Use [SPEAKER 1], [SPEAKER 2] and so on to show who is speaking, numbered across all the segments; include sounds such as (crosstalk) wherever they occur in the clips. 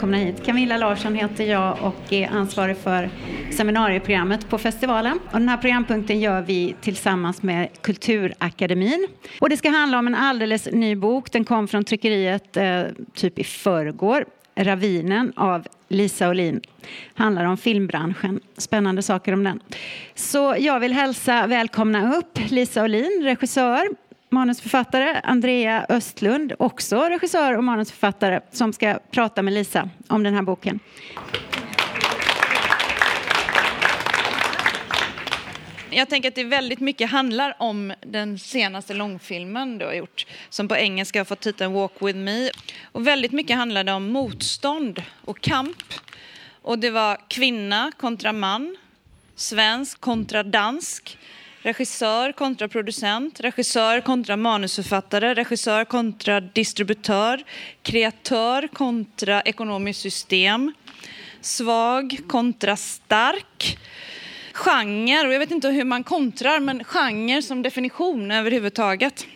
[SPEAKER 1] välkomna hit. Camilla Larsson heter jag och är ansvarig för seminarieprogrammet på festivalen. Och den här programpunkten gör vi tillsammans med Kulturakademin. Och det ska handla om en alldeles ny bok. Den kom från tryckeriet eh, typ i förrgår. Ravinen av Lisa Olin. Handlar om filmbranschen. Spännande saker om den. Så jag vill hälsa välkomna upp Lisa Olin, regissör, manusförfattare, Andrea Östlund, också regissör och manusförfattare, som ska prata med Lisa om den här boken.
[SPEAKER 2] Jag tänker att det väldigt mycket handlar om den senaste långfilmen du har gjort som på engelska har fått titeln Walk with me. Och väldigt mycket handlade om motstånd och kamp. Och det var kvinna kontra man, svensk kontra dansk, regissör kontra producent, regissör kontra manusförfattare, regissör kontra distributör, kreatör kontra ekonomiskt system, svag kontra stark genre, och jag vet inte hur man kontrar, men genre som definition överhuvudtaget.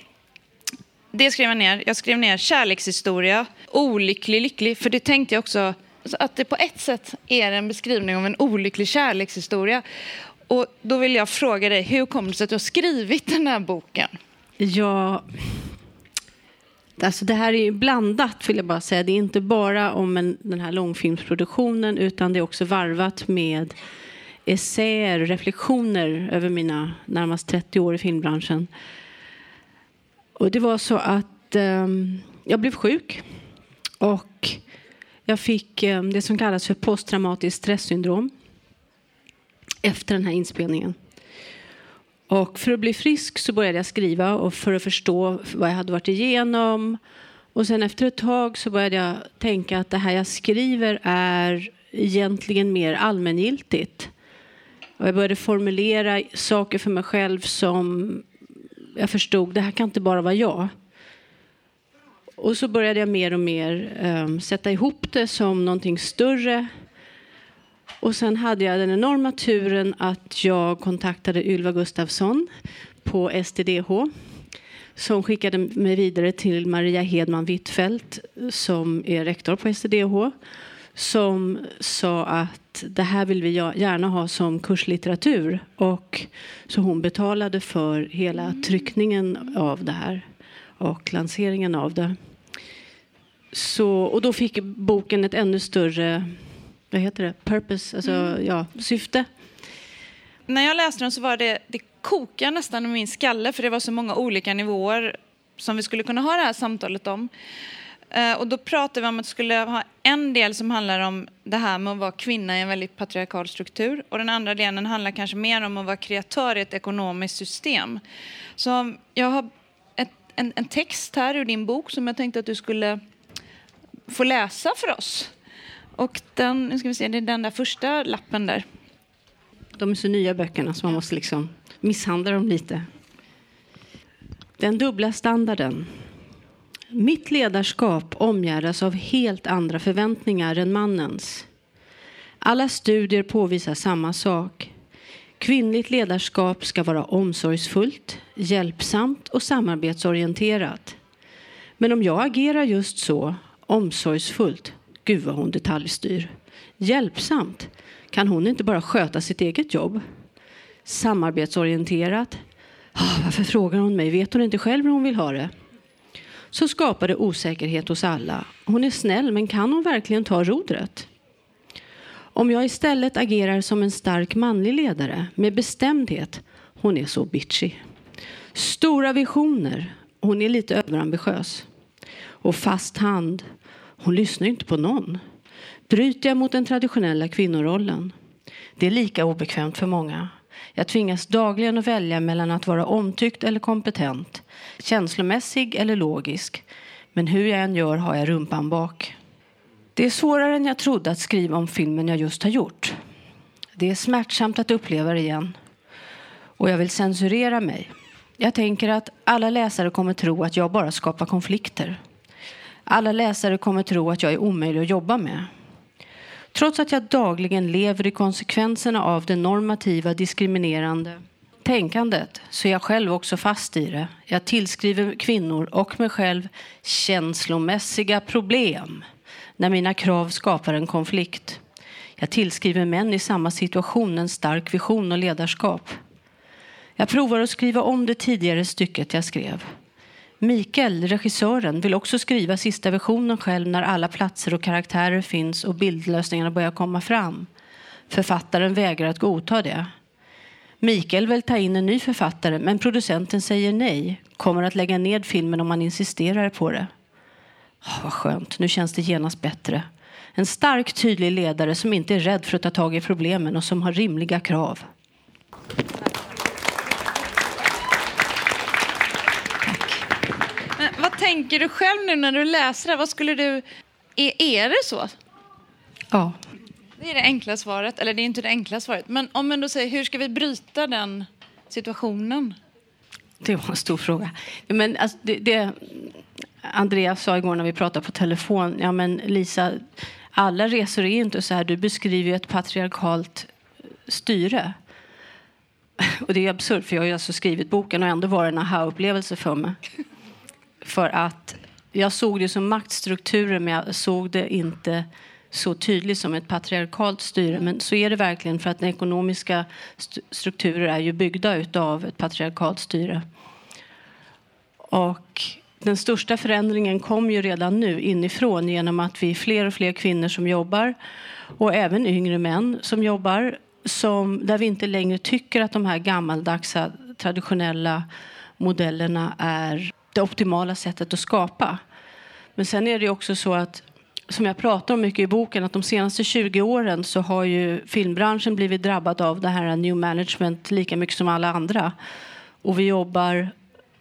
[SPEAKER 2] Det skrev jag ner. Jag skrev ner kärlekshistoria, olycklig, lycklig, för det tänkte jag också alltså, att det på ett sätt är en beskrivning av en olycklig kärlekshistoria. Och då vill jag fråga dig, hur kommer det sig att du har skrivit den här boken?
[SPEAKER 3] Ja, alltså det här är ju blandat vill jag bara säga. Det är inte bara om en, den här långfilmsproduktionen utan det är också varvat med essäer, reflektioner över mina närmast 30 år i filmbranschen. Och det var så att eh, jag blev sjuk och jag fick eh, det som kallas för posttraumatiskt stresssyndrom efter den här inspelningen. Och för att bli frisk så började jag skriva och för att förstå vad jag hade varit igenom. Och sen efter ett tag så började jag tänka att det här jag skriver är egentligen mer allmängiltigt. Och jag började formulera saker för mig själv som jag förstod, det här kan inte bara vara jag. Och så började jag mer och mer um, sätta ihop det som någonting större. Och sen hade jag den enorma turen att jag kontaktade Ylva Gustafsson på STDH som skickade mig vidare till Maria Hedman Wittfeldt som är rektor på STDH som sa att det här vill vi gärna ha som kurslitteratur. Och så hon betalade för hela tryckningen av det här och lanseringen av det. Så, och då fick boken ett ännu större vad heter det? purpose, alltså mm. ja, syfte.
[SPEAKER 2] När jag läste den så var det, det kokade nästan i min skalle för det var så många olika nivåer som vi skulle kunna ha det här samtalet om. Eh, och då pratade vi om att vi skulle ha en del som handlar om det här med att vara kvinna i en väldigt patriarkal struktur. Och den andra delen handlar kanske mer om att vara kreatör i ett ekonomiskt system. Så jag har ett, en, en text här ur din bok som jag tänkte att du skulle få läsa för oss. Och den, nu ska vi se, det är den där första lappen där.
[SPEAKER 3] De är så nya böckerna så man måste liksom misshandla dem lite. Den dubbla standarden. Mitt ledarskap omgärdas av helt andra förväntningar än mannens. Alla studier påvisar samma sak. Kvinnligt ledarskap ska vara omsorgsfullt, hjälpsamt och samarbetsorienterat. Men om jag agerar just så, omsorgsfullt, gud vad hon detaljstyr. Hjälpsamt, kan hon inte bara sköta sitt eget jobb? Samarbetsorienterat, oh, varför frågar hon mig? Vet hon inte själv hur hon vill ha det? så skapar det osäkerhet hos alla. Hon är snäll, men kan hon verkligen ta rodret? Om jag istället agerar som en stark manlig ledare med bestämdhet, hon är så bitchy. Stora visioner, hon är lite överambitiös. Och fast hand, hon lyssnar inte på någon. Bryter jag mot den traditionella kvinnorollen? Det är lika obekvämt för många. Jag tvingas dagligen att välja mellan att vara omtyckt eller kompetent, känslomässig eller logisk. Men hur jag än gör har jag rumpan bak. Det är svårare än jag trodde att skriva om filmen jag just har gjort. Det är smärtsamt att uppleva det igen. Och jag vill censurera mig. Jag tänker att alla läsare kommer tro att jag bara skapar konflikter. Alla läsare kommer tro att jag är omöjlig att jobba med. Trots att jag dagligen lever i konsekvenserna av det normativa diskriminerande tänkandet så är jag själv också fast i det. Jag tillskriver kvinnor och mig själv känslomässiga problem när mina krav skapar en konflikt. Jag tillskriver män i samma situation en stark vision och ledarskap. Jag provar att skriva om det tidigare stycket jag skrev. Mikael, regissören, vill också skriva sista versionen själv när alla platser och karaktärer finns och bildlösningarna börjar komma fram. Författaren vägrar att godta det. Mikael vill ta in en ny författare men producenten säger nej. Kommer att lägga ned filmen om man insisterar på det. Oh, vad skönt, nu känns det genast bättre. En stark, tydlig ledare som inte är rädd för att ta tag i problemen och som har rimliga krav.
[SPEAKER 2] Men vad tänker du själv nu när du läser det? Vad skulle du... Är, är det så?
[SPEAKER 3] Ja.
[SPEAKER 2] Det är det enkla svaret. Eller det är inte det enkla svaret. Men om man då säger, hur ska vi bryta den situationen?
[SPEAKER 3] Det var en stor fråga. Men alltså, det, det, Andreas sa igår när vi pratade på telefon, ja men Lisa, alla resor är inte så här. Du beskriver ju ett patriarkalt styre. Och det är absurt, för jag har ju alltså skrivit boken och ändå var det en aha-upplevelse för mig. För att jag såg det som maktstrukturer, men jag såg det inte så tydligt som ett patriarkalt styre. Men så är det verkligen, för att den ekonomiska strukturer är ju byggda av ett patriarkalt styre. Och den största förändringen kom ju redan nu inifrån genom att vi är fler och fler kvinnor som jobbar och även yngre män som jobbar som, där vi inte längre tycker att de här gammaldagsa traditionella modellerna är det optimala sättet att skapa. Men sen är det också så att som jag pratar om mycket i boken, att de senaste 20 åren så har ju filmbranschen blivit drabbad av det här new management lika mycket som alla andra. Och vi jobbar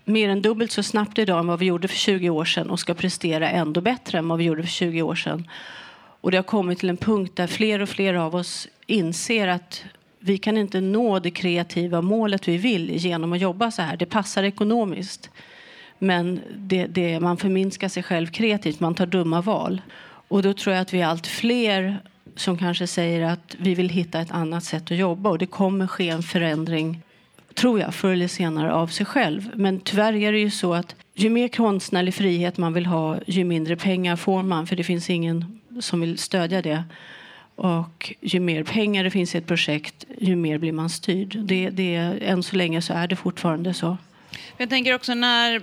[SPEAKER 3] mer än dubbelt så snabbt idag än vad vi gjorde för 20 år sedan och ska prestera ändå bättre än vad vi gjorde för 20 år sedan. Och det har kommit till en punkt där fler och fler av oss inser att vi kan inte nå det kreativa målet vi vill genom att jobba så här. Det passar ekonomiskt. Men det, det, man förminskar sig själv kreativt, man tar dumma val. Och då tror jag att vi är allt fler som kanske säger att vi vill hitta ett annat sätt att jobba och det kommer ske en förändring tror jag, förr eller senare av sig själv. Men tyvärr är det ju så att ju mer konstnärlig frihet man vill ha, ju mindre pengar får man, för det finns ingen som vill stödja det. Och ju mer pengar det finns i ett projekt, ju mer blir man styrd. Det, det, än så länge så är det fortfarande så.
[SPEAKER 2] Jag tänker också när,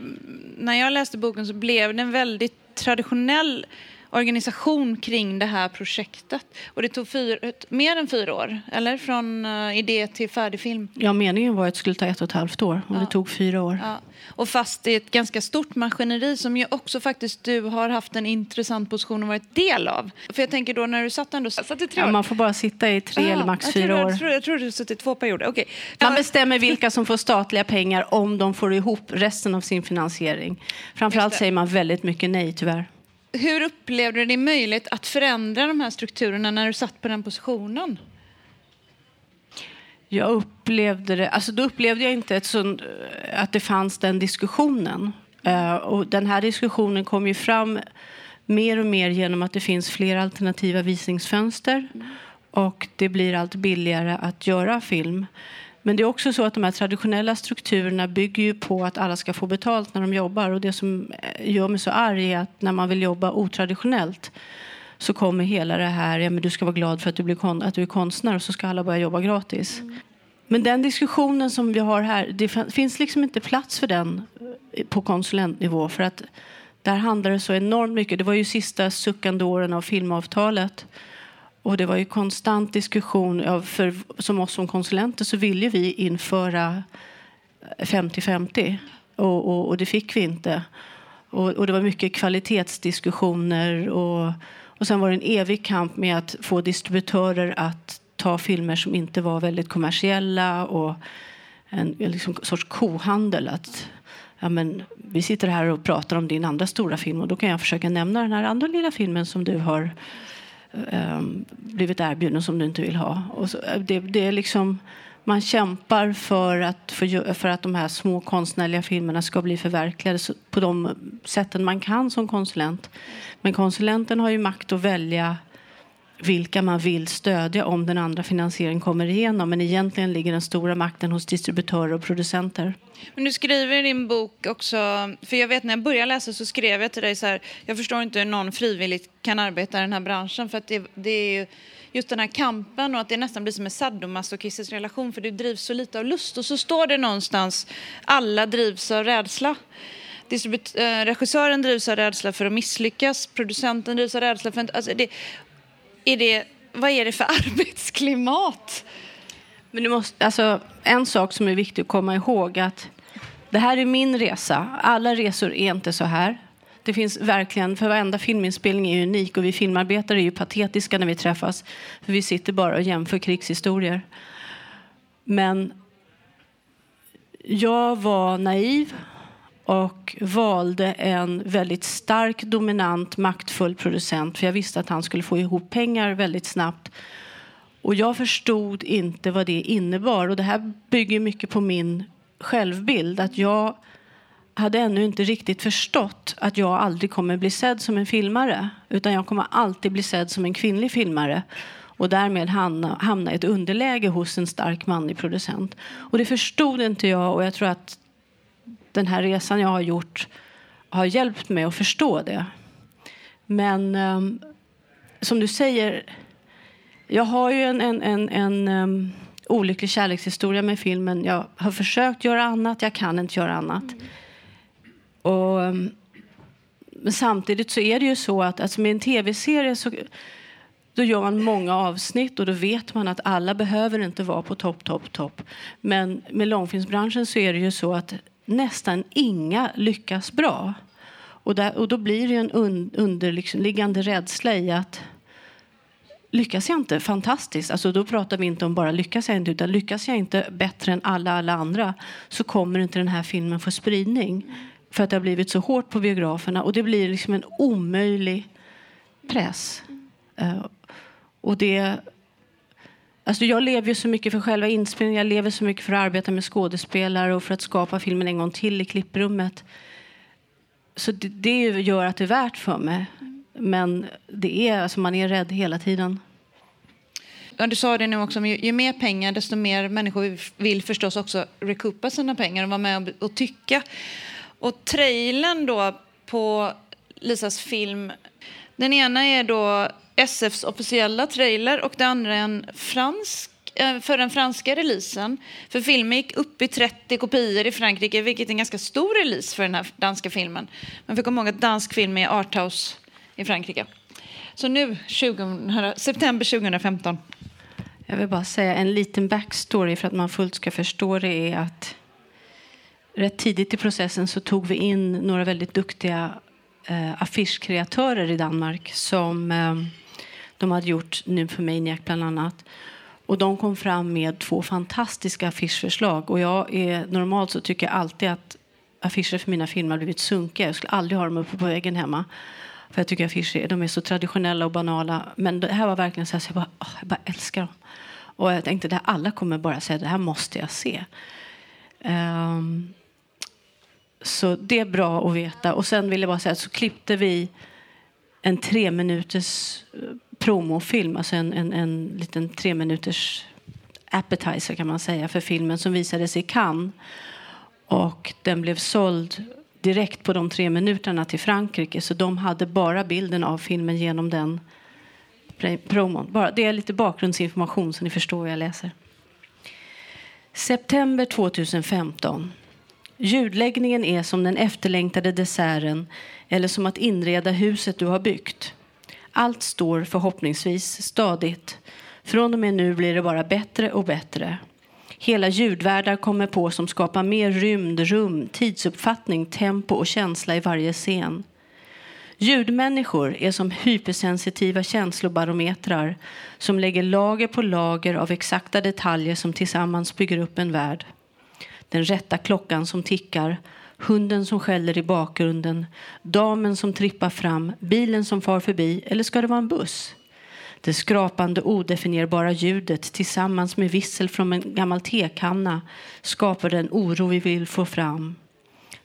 [SPEAKER 2] när jag läste boken så blev den väldigt traditionell organisation kring det här projektet. Och det tog fyra, mer än fyra år, eller? Från uh, idé till färdig film.
[SPEAKER 3] Ja, meningen var att det skulle ta ett och ett halvt år och ja. det tog fyra år. Ja.
[SPEAKER 2] Och fast det är ett ganska stort maskineri som ju också faktiskt du har haft en intressant position och varit del av. För jag tänker då när du satt ändå... Satt i tre år.
[SPEAKER 3] Ja, man får bara sitta i tre Aha, eller max fyra år.
[SPEAKER 2] Jag tror, jag tror du suttit två perioder. Okay.
[SPEAKER 3] Man bestämmer (laughs) vilka som får statliga pengar om de får ihop resten av sin finansiering. Framförallt säger man väldigt mycket nej tyvärr.
[SPEAKER 2] Hur upplevde du det möjligt att förändra de här strukturerna när du satt på den positionen?
[SPEAKER 3] Jag upplevde det, alltså då upplevde jag inte sånt, att det fanns den diskussionen. Uh, och den här diskussionen kom ju fram mer och mer genom att det finns fler alternativa visningsfönster. Mm. Och det blir allt billigare att göra film. Men det är också så att de här traditionella strukturerna bygger ju på att alla ska få betalt när de jobbar. Och det som gör mig så arg är att när man vill jobba otraditionellt så kommer hela det här, ja men du ska vara glad för att du, blir att du är konstnär och så ska alla börja jobba gratis. Mm. Men den diskussionen som vi har här, det finns liksom inte plats för den eh, på konsulentnivå. För att där handlar det så enormt mycket. Det var ju sista suckande åren av filmavtalet. Och det var ju konstant diskussion. Ja, för som oss som konsulenter så ville vi införa 50-50 och, och, och, det fick vi inte. Och, och, det var mycket kvalitetsdiskussioner och, och sen var det en evig kamp med att få distributörer att ta filmer som inte var väldigt kommersiella och en liksom, sorts kohandel. Att, ja, men, vi sitter här och pratar om din andra stora film och då kan jag försöka nämna den här andra lilla filmen som du har um, blivit erbjuden som du inte vill ha. Och så, eh, det, det, är liksom, man kämpar för att, för, för, att de här små konstnärliga filmerna ska bli förverkligade på de sätten man kan som konsulent. Men konsulenten har ju makt att välja vilka man vill stödja om den andra finansieringen kommer igenom. Men egentligen ligger den stora makten hos distributörer och producenter.
[SPEAKER 2] Men du skriver i din bok också, för jag vet när jag började läsa så skrev jag till dig så här, jag förstår inte hur någon frivilligt kan arbeta i den här branschen för att det, det är just den här kampen och att det nästan blir som en sadomasochistisk relation för du drivs så lite av lust och så står det någonstans, alla drivs av rädsla. Distribut eh, regissören drivs av rädsla för att misslyckas, producenten drivs av rädsla för att... Alltså det, är det, vad är det för (laughs) arbetsklimat?
[SPEAKER 3] Men du måste, alltså, en sak som är viktig att komma ihåg att det här är min resa. Alla resor är inte så här. Det finns verkligen, för varenda filminspelning är unik och vi filmarbetare är ju patetiska när vi träffas. För vi sitter bara och jämför krigshistorier. Men jag var naiv och valde en väldigt stark, dominant, maktfull producent för jag visste att han skulle få ihop pengar väldigt snabbt. Och jag förstod inte vad det innebar. Och det här bygger mycket på min självbild. Att jag hade ännu inte riktigt förstått att jag aldrig kommer bli sedd som en filmare. Utan jag kommer alltid bli sedd som en kvinnlig filmare. Och därmed hamna, hamna i ett underläge hos en stark manlig producent. Och det förstod inte jag och jag tror att den här resan jag har gjort har hjälpt mig att förstå det. Men um, som du säger, jag har ju en, en, en, en um, olycklig kärlekshistoria med filmen. Jag har försökt göra annat, jag kan inte göra annat. Mm. Och, um, men samtidigt så är det ju så att alltså med en tv-serie så då gör man många avsnitt och då vet man att alla behöver inte vara på topp, topp, topp. Men med långfilmsbranschen så är det ju så att nästan inga lyckas bra. Och, där, och då blir det en un, underliggande liksom, rädsla i att lyckas jag inte fantastiskt, alltså då pratar vi inte om bara lyckas jag inte, utan lyckas jag inte bättre än alla, alla andra så kommer inte den här filmen få spridning. För att det har blivit så hårt på biograferna och det blir liksom en omöjlig press. Uh, och det Alltså jag lever ju så mycket för själva inspelningen, jag lever så mycket för att arbeta med skådespelare och för att skapa filmen en gång till i klipprummet. Så det, det gör att det är värt för mig. Men det är, alltså man är rädd hela tiden.
[SPEAKER 2] Ja, du sa det nu också, ju, ju mer pengar desto mer människor vill förstås också recoupa sina pengar och vara med och, och tycka. Och trailern då på Lisas film, den ena är då SFs officiella trailer och det andra en fransk eh, för den franska releasen. För filmen gick upp i 30 kopior i Frankrike, vilket är en ganska stor release för den här danska filmen. Man får komma ihåg att dansk film är arthouse i Frankrike. Så nu, 20, september 2015.
[SPEAKER 3] Jag vill bara säga en liten backstory för att man fullt ska förstå det är att rätt tidigt i processen så tog vi in några väldigt duktiga eh, affischkreatörer i Danmark som eh, de hade gjort Nymphomaniac bland annat. Och de kom fram med två fantastiska affischförslag. Och jag är, normalt så tycker jag alltid att affischer för mina filmer har blivit sunkiga. Jag skulle aldrig ha dem uppe på väggen hemma. För jag tycker affischer de är så traditionella och banala. Men det här var verkligen så, här, så jag, bara, åh, jag bara älskar dem. Och jag tänkte att alla kommer bara säga det här måste jag se. Um, så det är bra att veta. Och sen vill jag bara säga så klippte vi en tre minuters eh, promofilm, alltså en, en, en liten tre minuters appetizer kan man säga för filmen som visades i Cannes. Och den blev såld direkt på de tre minuterna till Frankrike så de hade bara bilden av filmen genom den promon. Bara, det är lite bakgrundsinformation så ni förstår vad jag läser. September 2015. Ljudläggningen är som den efterlängtade desserten eller som att inreda huset du har byggt. Allt står förhoppningsvis stadigt. Från och med nu blir det bara bättre och bättre. Hela ljudvärldar kommer på som skapar mer rymd, rum, tidsuppfattning, tempo och känsla i varje scen. Ljudmänniskor är som hypersensitiva känslobarometrar som lägger lager på lager av exakta detaljer som tillsammans bygger upp en värld. Den rätta klockan som tickar hunden som skäller i bakgrunden, damen som trippar fram, bilen som far förbi eller ska det vara en buss? Det skrapande odefinierbara ljudet tillsammans med vissel från en gammal tekanna skapar den oro vi vill få fram.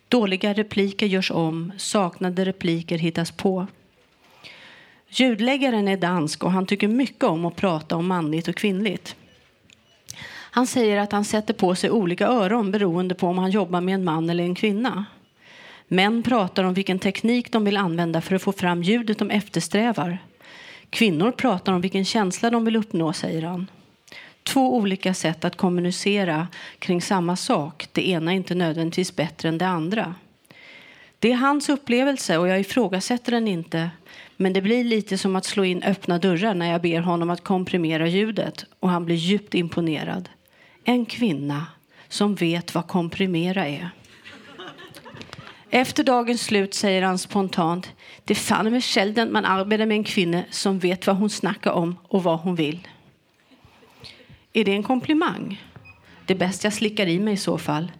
[SPEAKER 3] Dåliga repliker görs om, saknade repliker hittas på. Ljudläggaren är dansk och han tycker mycket om att prata om manligt och kvinnligt. Han säger att han sätter på sig olika öron beroende på om han jobbar med en man eller en kvinna. Män pratar om vilken teknik de vill använda för att få fram ljudet de eftersträvar. Kvinnor pratar om vilken känsla de vill uppnå, säger han. Två olika sätt att kommunicera kring samma sak. Det ena är inte nödvändigtvis bättre än det andra. Det är hans upplevelse och jag ifrågasätter den inte. Men det blir lite som att slå in öppna dörrar när jag ber honom att komprimera ljudet och han blir djupt imponerad. En kvinna som vet vad komprimera är. Efter dagens slut säger han spontant det är fan med sällan man arbetar med en kvinna som vet vad hon snackar om och vad hon vill. Är det en komplimang? Det är bäst jag slickar i mig i så fall.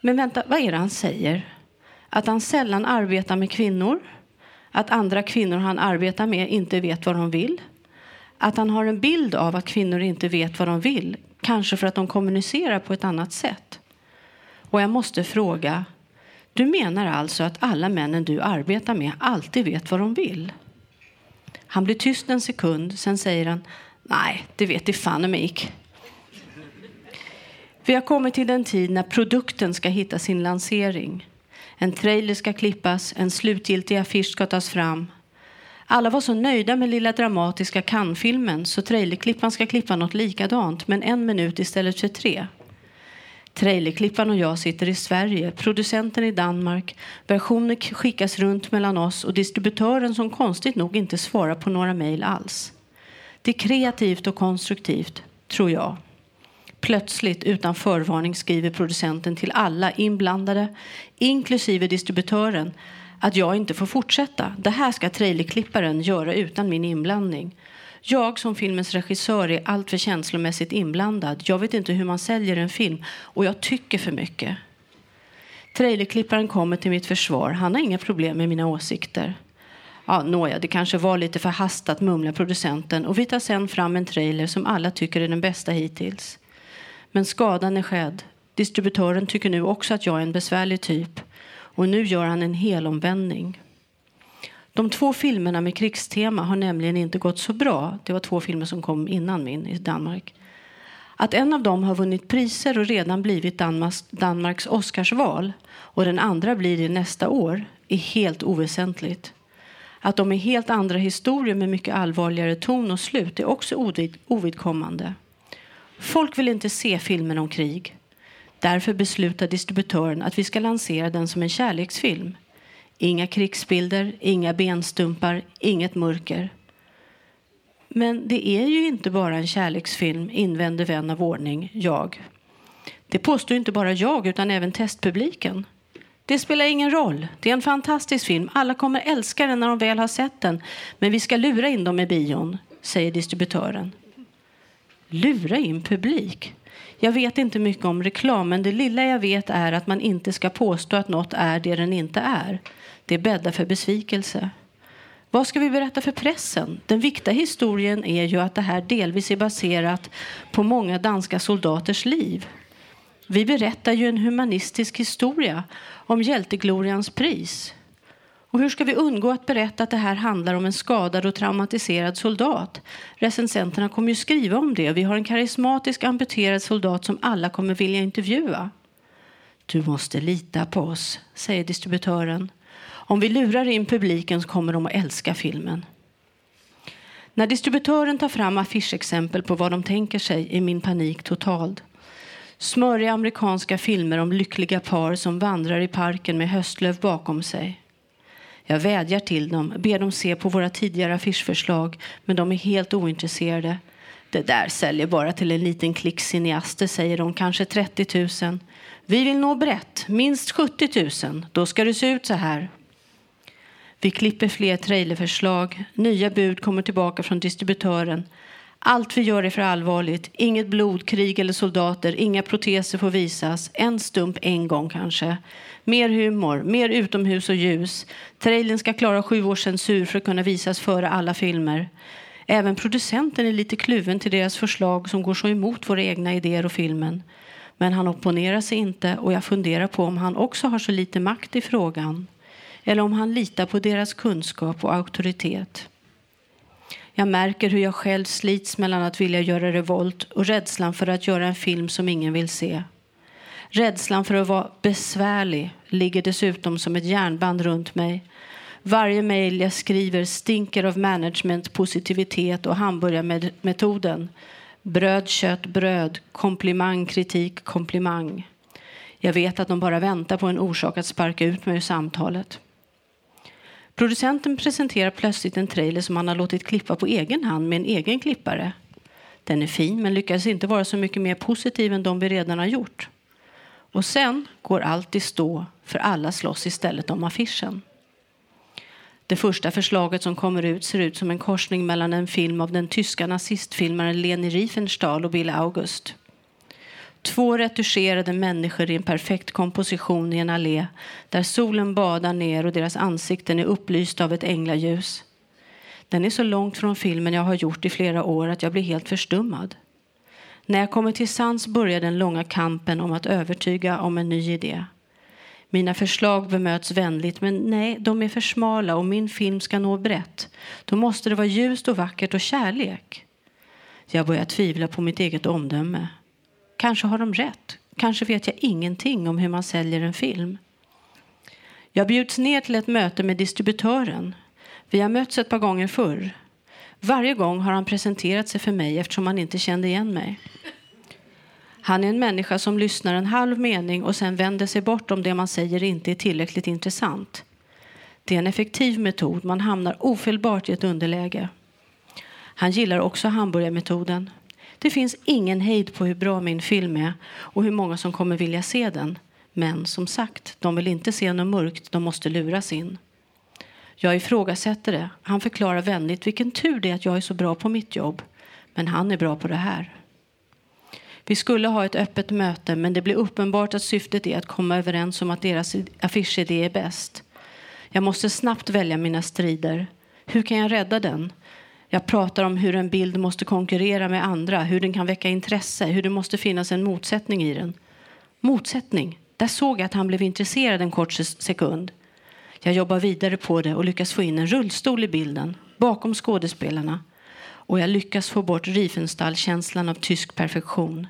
[SPEAKER 3] Men vänta, vad är det han säger? Att han sällan arbetar med kvinnor? Att andra kvinnor han arbetar med inte vet vad de vill? Att han har en bild av att kvinnor inte vet vad de vill? Kanske för att de kommunicerar på ett annat sätt? Och jag måste fråga, du menar alltså att alla männen du arbetar med alltid vet vad de vill? Han blir tyst en sekund, sen säger han Nej, det vet i fan mig Vi har kommit till den tid när produkten ska hitta sin lansering. En trailer ska klippas, en slutgiltig affisch ska tas fram. Alla var så nöjda med lilla dramatiska Cannes-filmen så trailerklippan ska klippa något likadant men en minut istället för tre. Trailerklippan och jag sitter i Sverige, producenten i Danmark. Versioner skickas runt mellan oss och distributören som konstigt nog inte svarar på några mejl alls. Det är kreativt och konstruktivt, tror jag. Plötsligt, utan förvarning, skriver producenten till alla inblandade, inklusive distributören, att jag inte får fortsätta. Det här ska trailerklipparen göra utan min inblandning. Jag som filmens regissör är alltför känslomässigt inblandad. Jag vet inte hur man säljer en film och jag tycker för mycket. Trailerklipparen kommer till mitt försvar. Han har inga problem med mina åsikter. Ja, nåja, det kanske var lite förhastat, mumlar producenten och vi tar sen fram en trailer som alla tycker är den bästa hittills. Men skadan är skedd. Distributören tycker nu också att jag är en besvärlig typ och nu gör han en helomvändning. De två filmerna med krigstema har nämligen inte gått så bra. Det var två filmer som kom innan min i Danmark. Att en av dem har vunnit priser och redan blivit Danmarks, Danmarks Oscarsval och den andra blir det nästa år är helt oväsentligt. Att de är helt andra historier med mycket allvarligare ton och slut är också ovid, ovidkommande. Folk vill inte se filmen om krig. Därför beslutar distributören att vi ska lansera den som en kärleksfilm. Inga krigsbilder, inga benstumpar, inget mörker. Men det är ju inte bara en kärleksfilm, invänder vän av ordning, jag. Det påstår inte bara jag, utan även testpubliken. Det spelar ingen roll. Det är en fantastisk film. Alla kommer älska den när de väl har sett den. Men vi ska lura in dem i bion, säger distributören. Lura in publik? Jag vet inte mycket om reklam, men det lilla jag vet är att man inte ska påstå att något är det den inte är. Det bäddar för besvikelse. Vad ska vi berätta för pressen? Den viktiga historien är ju att det här delvis är baserat på många danska soldaters liv. Vi berättar ju en humanistisk historia om hjälteglorians pris. Och hur ska vi undgå att berätta att det här handlar om en skadad och traumatiserad soldat? Recensenterna kommer ju skriva om det. Vi har en karismatisk amputerad soldat som alla kommer vilja intervjua. Du måste lita på oss, säger distributören. Om vi lurar in publiken så kommer de att älska filmen. När distributören tar fram affischexempel på vad de tänker sig är min panik total. Smöriga amerikanska filmer om lyckliga par som vandrar i parken med höstlöv bakom sig. Jag vädjar till dem, ber dem se på våra tidigare affischförslag men de är helt ointresserade. Det där säljer bara till en liten klick cineaster, säger de, kanske 30 000. Vi vill nå brett, minst 70 000. Då ska det se ut så här. Vi klipper fler trailerförslag. Nya bud kommer tillbaka från distributören. Allt vi gör är för allvarligt. Inget blod, krig eller soldater. Inga proteser får visas. En stump en gång kanske. Mer humor, mer utomhus och ljus. Trailern ska klara sju års censur för att kunna visas före alla filmer. Även producenten är lite kluven till deras förslag som går så emot våra egna idéer och filmen. Men han opponerar sig inte och jag funderar på om han också har så lite makt i frågan eller om han litar på deras kunskap och auktoritet. Jag märker hur jag själv slits mellan att vilja göra revolt och rädslan för att göra en film som ingen vill se. Rädslan för att vara besvärlig ligger dessutom som ett järnband runt mig. Varje mejl jag skriver stinker av management, positivitet och hamburgarmetoden. Bröd, kött, bröd, komplimang, kritik, komplimang. Jag vet att de bara väntar på en orsak att sparka ut mig ur samtalet. Producenten presenterar plötsligt en trailer som han har låtit klippa på egen hand med en egen klippare. Den är fin men lyckas inte vara så mycket mer positiv än de vi redan har gjort. Och sen går allt i stå för alla slåss istället om affischen. Det första förslaget som kommer ut ser ut som en korsning mellan en film av den tyska nazistfilmaren Leni Riefenstahl och Bill August. Två retuscherade människor i en perfekt komposition i en allé där solen badar ner och deras ansikten är upplysta av ett änglaljus. Den är så långt från filmen jag har gjort i flera år att jag blir helt förstummad. När jag kommer till sans börjar den långa kampen om att övertyga om en ny idé. Mina förslag bemöts vänligt, men nej, de är för smala och min film ska nå brett. Då måste det vara ljust och vackert och kärlek. Jag börjar tvivla på mitt eget omdöme. Kanske har de rätt. Kanske vet jag ingenting om hur man säljer en film. Jag bjuds ner till ett möte med distributören. Vi har mötts ett par gånger förr. Varje gång har han presenterat sig för mig eftersom han inte kände igen mig. Han är en människa som lyssnar en halv mening och sen vänder sig bort om det man säger inte är tillräckligt intressant. Det är en effektiv metod. Man hamnar ofelbart i ett underläge. Han gillar också hamburgarmetoden. Det finns ingen hejd på hur bra min film är och hur många som kommer vilja se den. Men som sagt, de vill inte se något mörkt, de måste luras in. Jag ifrågasätter det. Han förklarar vänligt vilken tur det är att jag är så bra på mitt jobb. Men han är bra på det här. Vi skulle ha ett öppet möte men det blir uppenbart att syftet är att komma överens om att deras affischidé är bäst. Jag måste snabbt välja mina strider. Hur kan jag rädda den? Jag pratar om hur en bild måste konkurrera med andra, hur den kan väcka intresse, hur det måste finnas en motsättning i den. Motsättning? Där såg jag att han blev intresserad en kort sekund. Jag jobbar vidare på det och lyckas få in en rullstol i bilden, bakom skådespelarna. Och jag lyckas få bort Riefenstahl-känslan av tysk perfektion.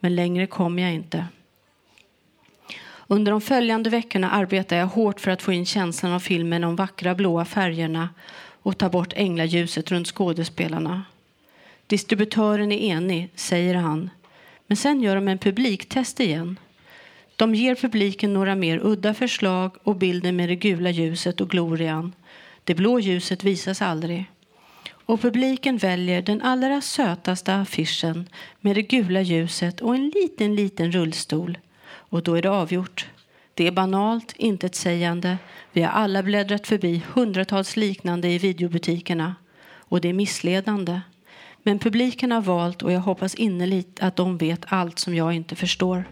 [SPEAKER 3] Men längre kom jag inte. Under de följande veckorna arbetar jag hårt för att få in känslan av filmen, de vackra blåa färgerna och tar bort änglaljuset runt skådespelarna. Distributören är enig, säger han. Men sen gör de en publiktest igen. De ger publiken några mer udda förslag och bilden med det gula ljuset och glorian. Det blå ljuset visas aldrig. Och publiken väljer den allra sötaste affischen med det gula ljuset och en liten, liten rullstol. Och då är det avgjort. Det är banalt, intetsägande. Vi har alla bläddrat förbi hundratals liknande i videobutikerna. Och det är missledande. Men publiken har valt och jag hoppas innerligt att de vet allt som jag inte förstår.